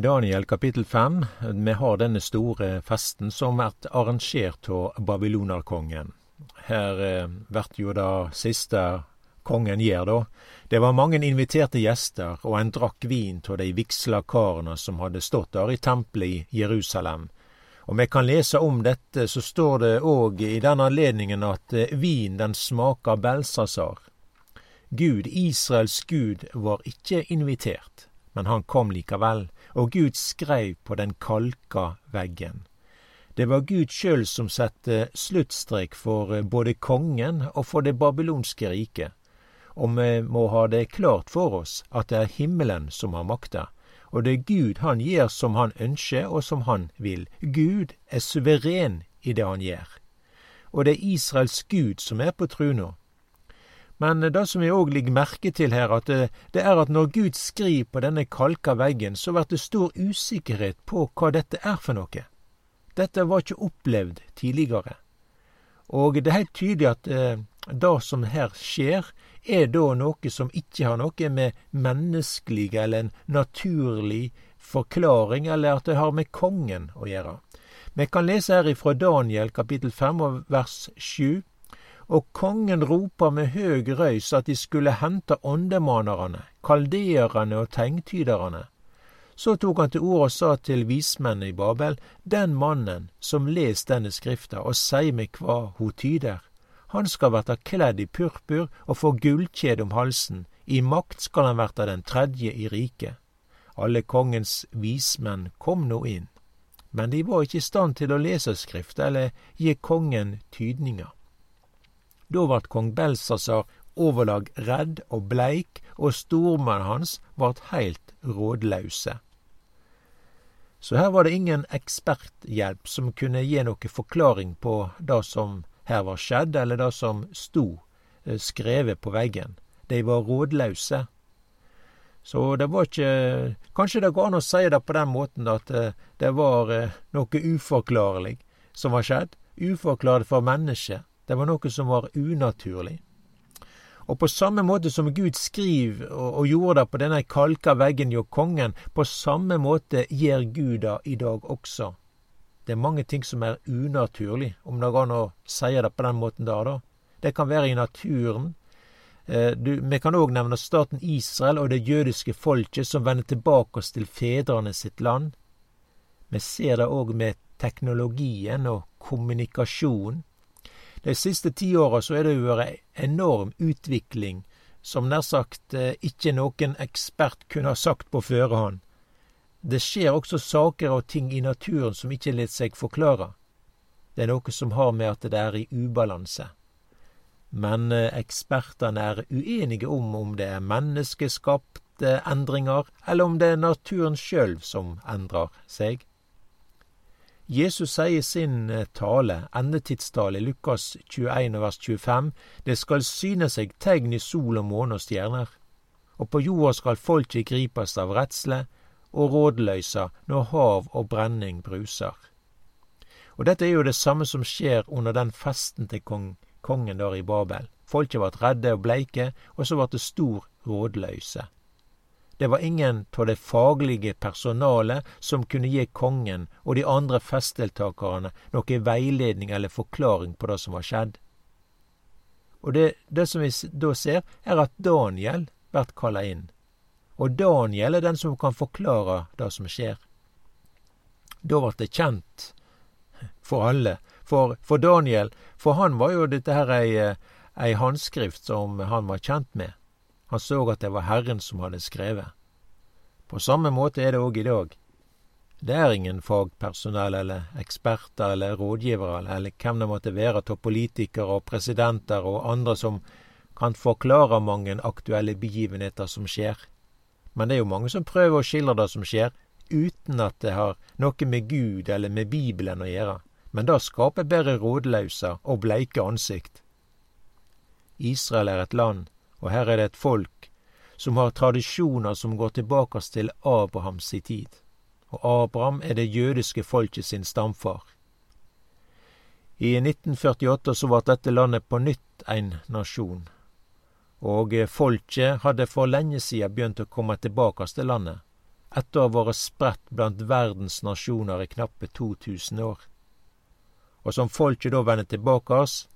Daniel kapittel fem vi har denne store festen som blir arrangert av babylonerkongen. Her eh, jo det siste kongen gjør, da. Det var mange inviterte gjester, og en drakk vin av de vigsla karene som hadde stått der i tempelet i Jerusalem. Om vi kan lese om dette, så står det òg i den anledningen at eh, vin den smaker Belsasar. Gud, Israels Gud, var ikke invitert, men han kom likevel, og Gud skreiv på den kalka veggen. Det var Gud sjøl som sette sluttstrek for eh, både kongen og for det babylonske riket, og vi må ha det klart for oss at det er himmelen som har makta, og det er Gud han gjør som han ønsker og som han vil. Gud er suveren i det han gjør. Og det er Israels Gud som er på truna. Men det som vi òg legger merke til her, at det, det, er at når Gud skriver på denne kalka veggen, så blir det stor usikkerhet på hva dette er for noe. Dette var ikke opplevd tidligere. Og det er helt tydelig at eh, det som her skjer, er da noe som ikke har noe med menneskelig eller en naturlig forklaring, eller at det har med kongen å gjøre. Vi kan lese her ifra Daniel kapittel 5 og vers 7 og kongen ropa med høg røys at de skulle hente åndemanerne, kaldeerne og tegntyderne. Så tok han til orde og sa til vismennene i Babel, den mannen som les denne skrifta og sei meg hva ho tyder, han skal verta kledd i purpur og få gullkjede om halsen, i makt skal han verta den tredje i riket. Alle kongens vismenn kom nå inn, men de var ikke i stand til å lese skrifta eller gi kongen tydninga. Da vart kong Belsasar overlag redd og bleik, og stormennene hans vart heilt rådlause. Så her var det ingen eksperthjelp som kunne gi noe forklaring på det som her var skjedd, eller det som sto eh, skrevet på veggen. De var rådlause. Så det var ikke Kanskje det går an å si det på den måten at eh, det var eh, noe uforklarlig som var skjedd. Uforklart for mennesket. Det var noe som var unaturlig. Og på samme måte som Gud skriver og, gjorde det på denne kalka veggen hjå kongen, på samme måte gjør Gud det i dag også. Det er mange ting som er unaturlig, om det går an å si det på den måten der, da. Det kan være i naturen. Eh, du, vi kan òg nevne staten Israel og det jødiske folket som vender tilbake oss til fedrene sitt land. Vi ser det òg med teknologien og kommunikasjon. De siste ti åra så er det jo vært enorm utvikling som nær sagt eh, ikke noen ekspert kunne ha sagt på førehånd. Det skjer også saker og ting i naturen som ikke lar seg forklare. Det er noe som har med at det er i ubalanse. Men eh, ekspertene er uenige om om det er menneskeskapte endringer, eller om det er naturen sjøl som endrer seg. Jesus sier i sin eh, tale, endetidstale i Lukas 21 vers 25, det skal syne seg tegn i sol og måne og stjerner, og på jorda skal folket gripes av redsle og rådløysa når hav og brenning bruser. Og dette er jo det samme som skjer under den festen til kong, kongen der i Babel. Folket ble redde og bleike, og så ble det stor rådløyse. Det var ingen av det faglige personalet som kunne gi kongen og de andre festdeltakerne noe veiledning eller forklaring på det som var skjedd. Og det, det som vi da ser, er at Daniel blir kalla inn. Og Daniel er den som kan forklare det som skjer. Da ble det kjent for alle. For, for Daniel, for han var jo dette her ei, ei håndskrift som han var kjent med. Han så at det var Herren som hadde skrevet. På samme måte er det òg i dag. Det er ingen fagpersonell eller eksperter eller rådgivere eller hvem det måtte være av politikere og presidenter og andre som kan forklare mange aktuelle begivenheter som skjer. Men det er jo mange som prøver å skildre det som skjer, uten at det har noe med Gud eller med Bibelen å gjøre. Men det skaper bare rådløse og bleike ansikt. Israel er et land og her er det et folk som har tradisjoner som går tilbake til Abrahams tid. Og Abraham er det jødiske folket sin stamfar. I 1948 så ble dette landet på nytt en nasjon, og folket hadde for lenge siden begynt å komme tilbake til landet. etter å ha vært spredt blant verdens nasjoner i knappe 2000 år. Og som folket da vender tilbake oss,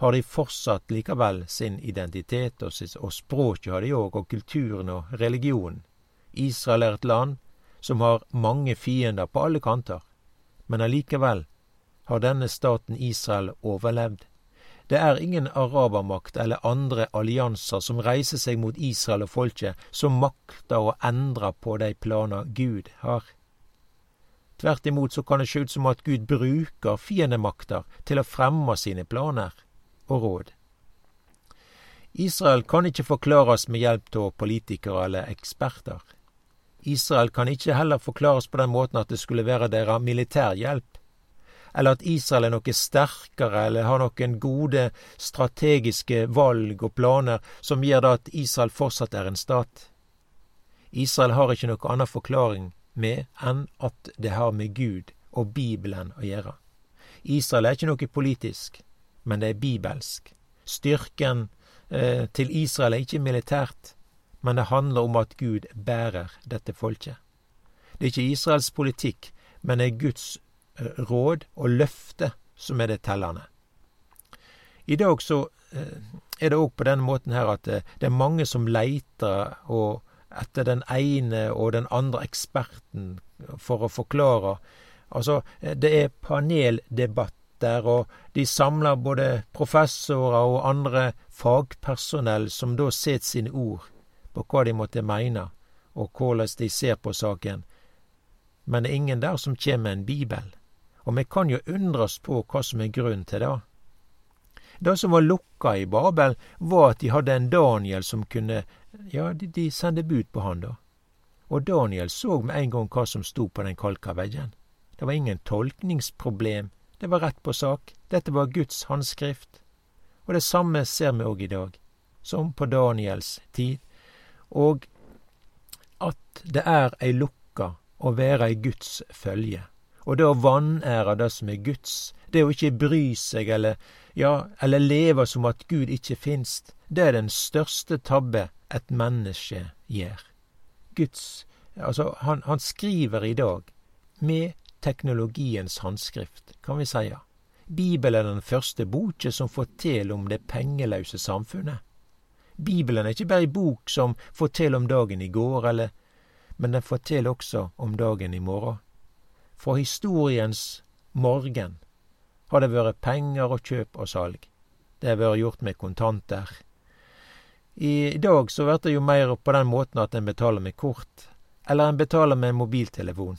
har de fortsatt likevel sin identitet, og, sitt, og språket har de òg, og kulturen og religionen. Israel er et land som har mange fiender på alle kanter, men allikevel har denne staten Israel overlevd. Det er ingen arabermakt eller andre allianser som reiser seg mot Israel og folket, som makter å endre på de planer Gud har. Tvert imot så kan det se ut som at Gud bruker fiendemakter til å fremme sine planer og råd. Israel kan ikke forklares med hjelp av politikere eller eksperter. Israel kan ikke heller forklares på den måten at det skulle være deres militærhjelp, eller at Israel er noe sterkere eller har noen gode strategiske valg og planer som gjør det at Israel fortsatt er en stat. Israel har ikke noe annen forklaring med enn at det har med Gud og Bibelen å gjøre. Israel er ikke noe politisk men det er bibelsk. Styrken eh, til Israel er ikke militært, men det handler om at Gud bærer dette folket. Det er ikke Israels politikk, men det er Guds eh, råd og løfte som er det tellende. I dag så eh, er det òg på denne måten her at eh, det er mange som leiter etter den ene og den andre eksperten for å forklare. Altså, det er paneldebatt der, og de samler både professorer og andre fagpersonell som da set sine ord på hva de måtte mene, og hvordan de ser på saken. Men det er ingen der som kjem med en bibel, og vi kan jo undres på hva som er grunnen til det. Det som var lukka i Babel, var at de hadde en Daniel som kunne Ja, de, de sendte bud på han, da. Og Daniel så med en gang hva som sto på den kalka veggen. Det var ingen tolkningsproblem det var rett på sak. Dette var Guds håndskrift. Og det samme ser vi òg i dag, som på Daniels tid. Og at det er ei lukka å være i Guds følge. Og det å vanære det som er Guds, det å ikke bry seg eller, ja, eller leve som at Gud ikke finst, det er den største tabbe et menneske gjør. Guds Altså, han, han skriver i dag med teknologiens handskrift, kan vi seie. Bibelen er den første boka som forteller om det pengelause samfunnet. Bibelen er ikke bare ei bok som forteller om dagen i går, eller, men den forteller også om dagen i morgen. Fra historiens morgen har det vært penger og kjøp og salg. Det har vært gjort med kontanter. I dag så blir det jo mer på den måten at en betaler med kort, eller en betaler med mobiltelefon.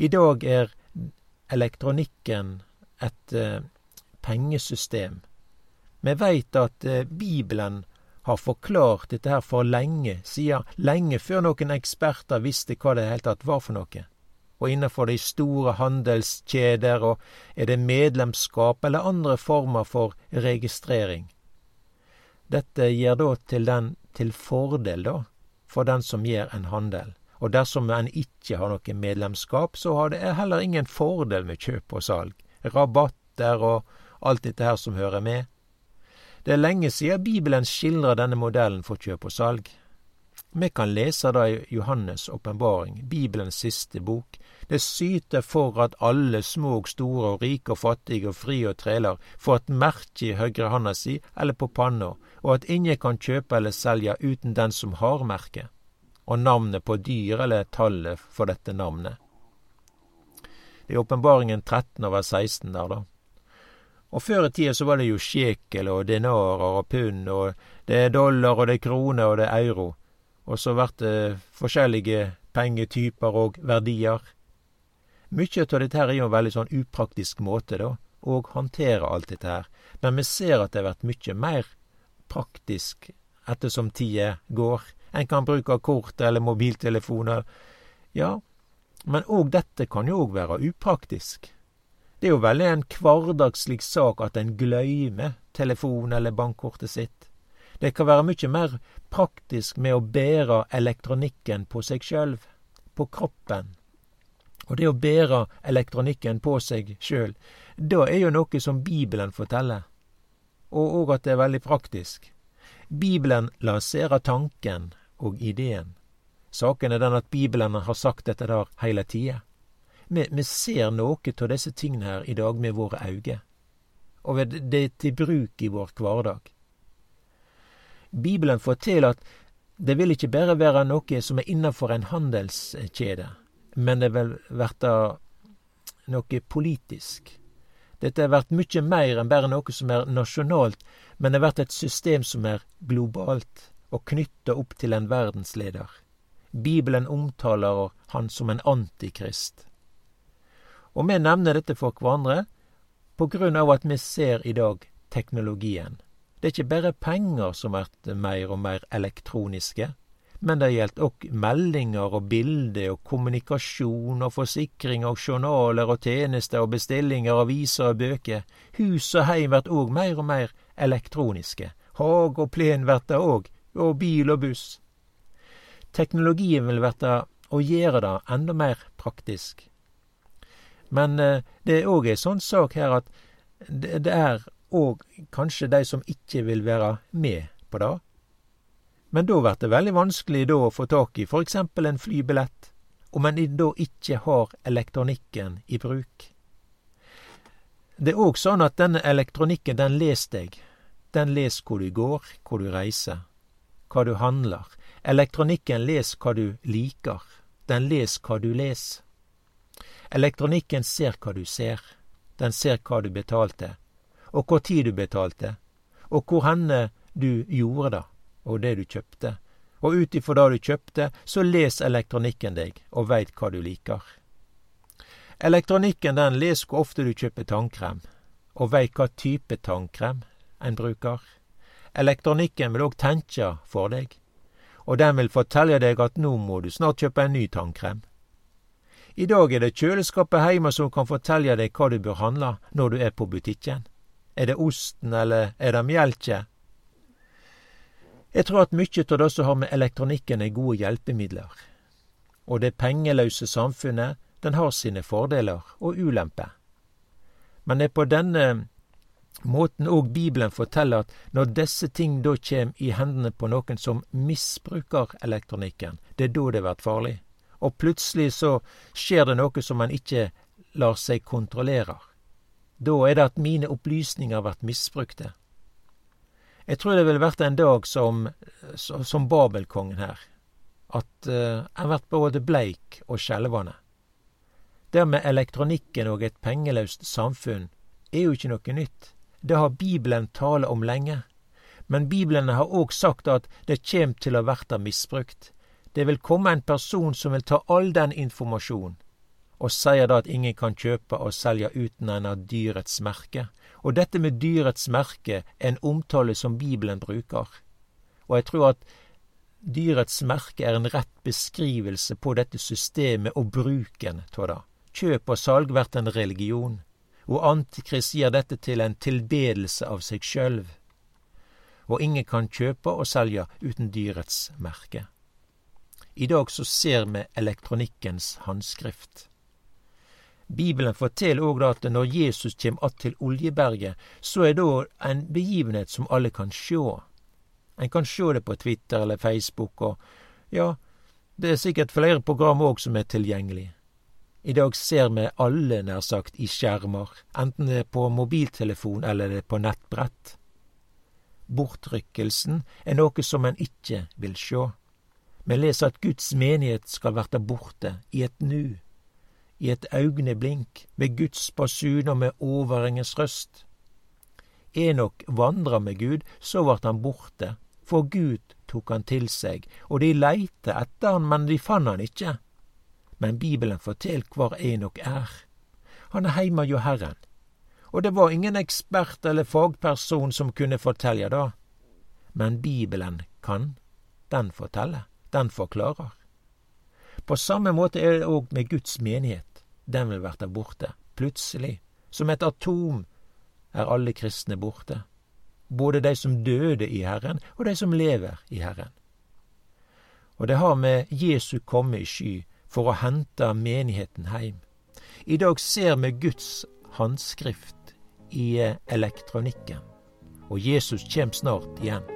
I dag er elektronikken et eh, pengesystem. Vi veit at eh, Bibelen har forklart dette her for lenge siden, lenge før noen eksperter visste hva det hele tatt var for noe. Og innenfor de store handelskjeder, og er det medlemskap eller andre former for registrering. Dette gir da til den til fordel, da, for den som gjør en handel. Og dersom en ikke har noe medlemskap, så har det heller ingen fordel med kjøp og salg. Rabatter og alt dette her som hører med. Det er lenge siden Bibelen skildrer denne modellen for kjøp og salg. Vi kan lese det i Johannes' åpenbaring, Bibelens siste bok. Det syter for at alle små og store og rike og fattige og fri og treler får et merke i høyre handa si eller på panna, og at ingen kan kjøpe eller selge uten den som har merket og navnet på dyr eller tallet for dette navnet. Det er åpenbaringen 13 over 16 der, da. Og før i tida så var det jo sjekel og dinarer og pund, og det er dollar og det er krone og det er euro. Og så blir det forskjellige pengetyper og verdier. Mykje av dette her er jo en veldig sånn upraktisk måte, da, å håndtere alt dette her. Men vi ser at det har vært mykje mer praktisk ettersom tida går. En kan bruke kort eller mobiltelefoner. Ja, men òg dette kan jo òg være upraktisk. Det er jo veldig en hverdagslig sak at en gløymer telefon eller bankkortet sitt. Det kan være mykje mer praktisk med å bære elektronikken på seg sjøl, på kroppen. Og det å bære elektronikken på seg sjøl, da er jo noe som Bibelen forteller, og òg at det er veldig praktisk. Bibelen lanserer tanken og ideen. Saken er den at Bibelen har sagt dette der hele tida. Vi, vi, ser noe av disse tingene her i dag med våre øyne, og det er til bruk i vår hverdag. Bibelen forteller at det vil ikke bare være noe som er innenfor en handelskjede, men det vil bli noe politisk. Dette vært mye mer enn bare noe som er nasjonalt, men det vært et system som er globalt og knytta opp til en verdensleder. Bibelen omtaler han som en antikrist. Og vi nevner dette for hverandre på grunn av at vi ser i dag teknologien. Det er ikke bare penger som blir mer og mer elektroniske, men det gjelder òg meldinger og bilder og kommunikasjon og forsikring og journaler og tjenester og bestillinger av aviser og bøker. Hus og heim blir òg mer og mer elektroniske. Hage og plen blir det òg, og bil og buss. Teknologien vil bli å gjøre det enda mer praktisk. Men eh, det er òg ei sånn sak her at det, er òg kanskje de som ikke vil være med på det. Men da blir det veldig vanskelig da å få tak i eksempel en flybillett, om en da ikke har elektronikken i bruk. Det er òg sånn at denne elektronikken, den leser deg. Den leser hvor du går, hvor du reiser, hva du handler, Elektronikken les hva du liker, den les hva du les. Elektronikken ser hva du ser, den ser hva du betalte, og hvor tid du betalte, og hvor henne du gjorde det, og det du kjøpte. Og ut ifra det du kjøpte, så les elektronikken deg og veit hva du liker. Elektronikken den les hvor ofte du kjøper tannkrem, og veit hva type tannkrem en bruker. Elektronikken vil òg tenke for deg og den vil fortelle deg at nå må du snart kjøpe en ny tannkrem. I dag er det kjøleskapet hjemme som kan fortelle deg hva du bør handle når du er på butikken. Er det osten, eller er det mjelket? Jeg tror at mye av det som har med elektronikken, er gode hjelpemidler. Og det pengeløse samfunnet, den har sine fordeler og ulemper. Men det er på denne måten òg Bibelen forteller at når disse ting da kjem i hendene på noen som misbruker elektronikken, det er da det blir farlig. Og plutselig så skjer det noe som man ikke lar seg kontrollere. Da er det at mine opplysninger blir misbrukte. Jeg tror det vil vært en dag som, som Babelkongen her, at uh, en blir både bleik og skjelvende. Det med elektronikken og et pengeløst samfunn er jo ikke noe nytt. Det har Bibelen tale om lenge. Men Bibelen har òg sagt at det kjem til å verta misbrukt. Det vil komme en person som vil ta all den informasjonen, og sier da at ingen kan kjøpe og selge uten en av dyrets merke. Og dette med dyrets merke er en omtale som Bibelen bruker. Og jeg tror at dyrets merke er en rett beskrivelse på dette systemet og bruken av det. Kjøp og salg blir en religion og Antikrist gir dette til en tilbedelse av seg sjølv. Og ingen kan kjøpe og selge uten dyrets merke. I dag så ser vi elektronikkens handskrift. Bibelen forteller òg at når Jesus kjem att til Oljeberget, så er det en begivenhet som alle kan sjå. En kan sjå det på Twitter eller Facebook, og ja, det er sikkert flere program òg som er tilgjengelig. I dag ser vi alle, nær sagt, i skjermer, enten det er på mobiltelefon eller det er på nettbrett. Bortrykkelsen er noe som en ikke vil sjå. Vi leser at Guds menighet skal verta borte i et nu, i et augneblink, med Guds basun og med overengens røst. Enok vandra med Gud, så vart han borte, for Gud tok han til seg, og de leite etter han, men de fann han ikke men Bibelen fortel hvor Enok er. Han er heime hjå Herren. Og det var ingen ekspert eller fagperson som kunne fortelja det. Men Bibelen kan. Den forteller. Den forklarer. På samme måte er det òg med Guds menighet. Den vil verta borte. Plutselig. Som et atom er alle kristne borte. Både de som døde i Herren, og de som lever i Herren. Og det har med Jesu komme i sky for å hente menigheten heim. I dag ser vi Guds håndskrift i elektronikken, og Jesus kommer snart igjen.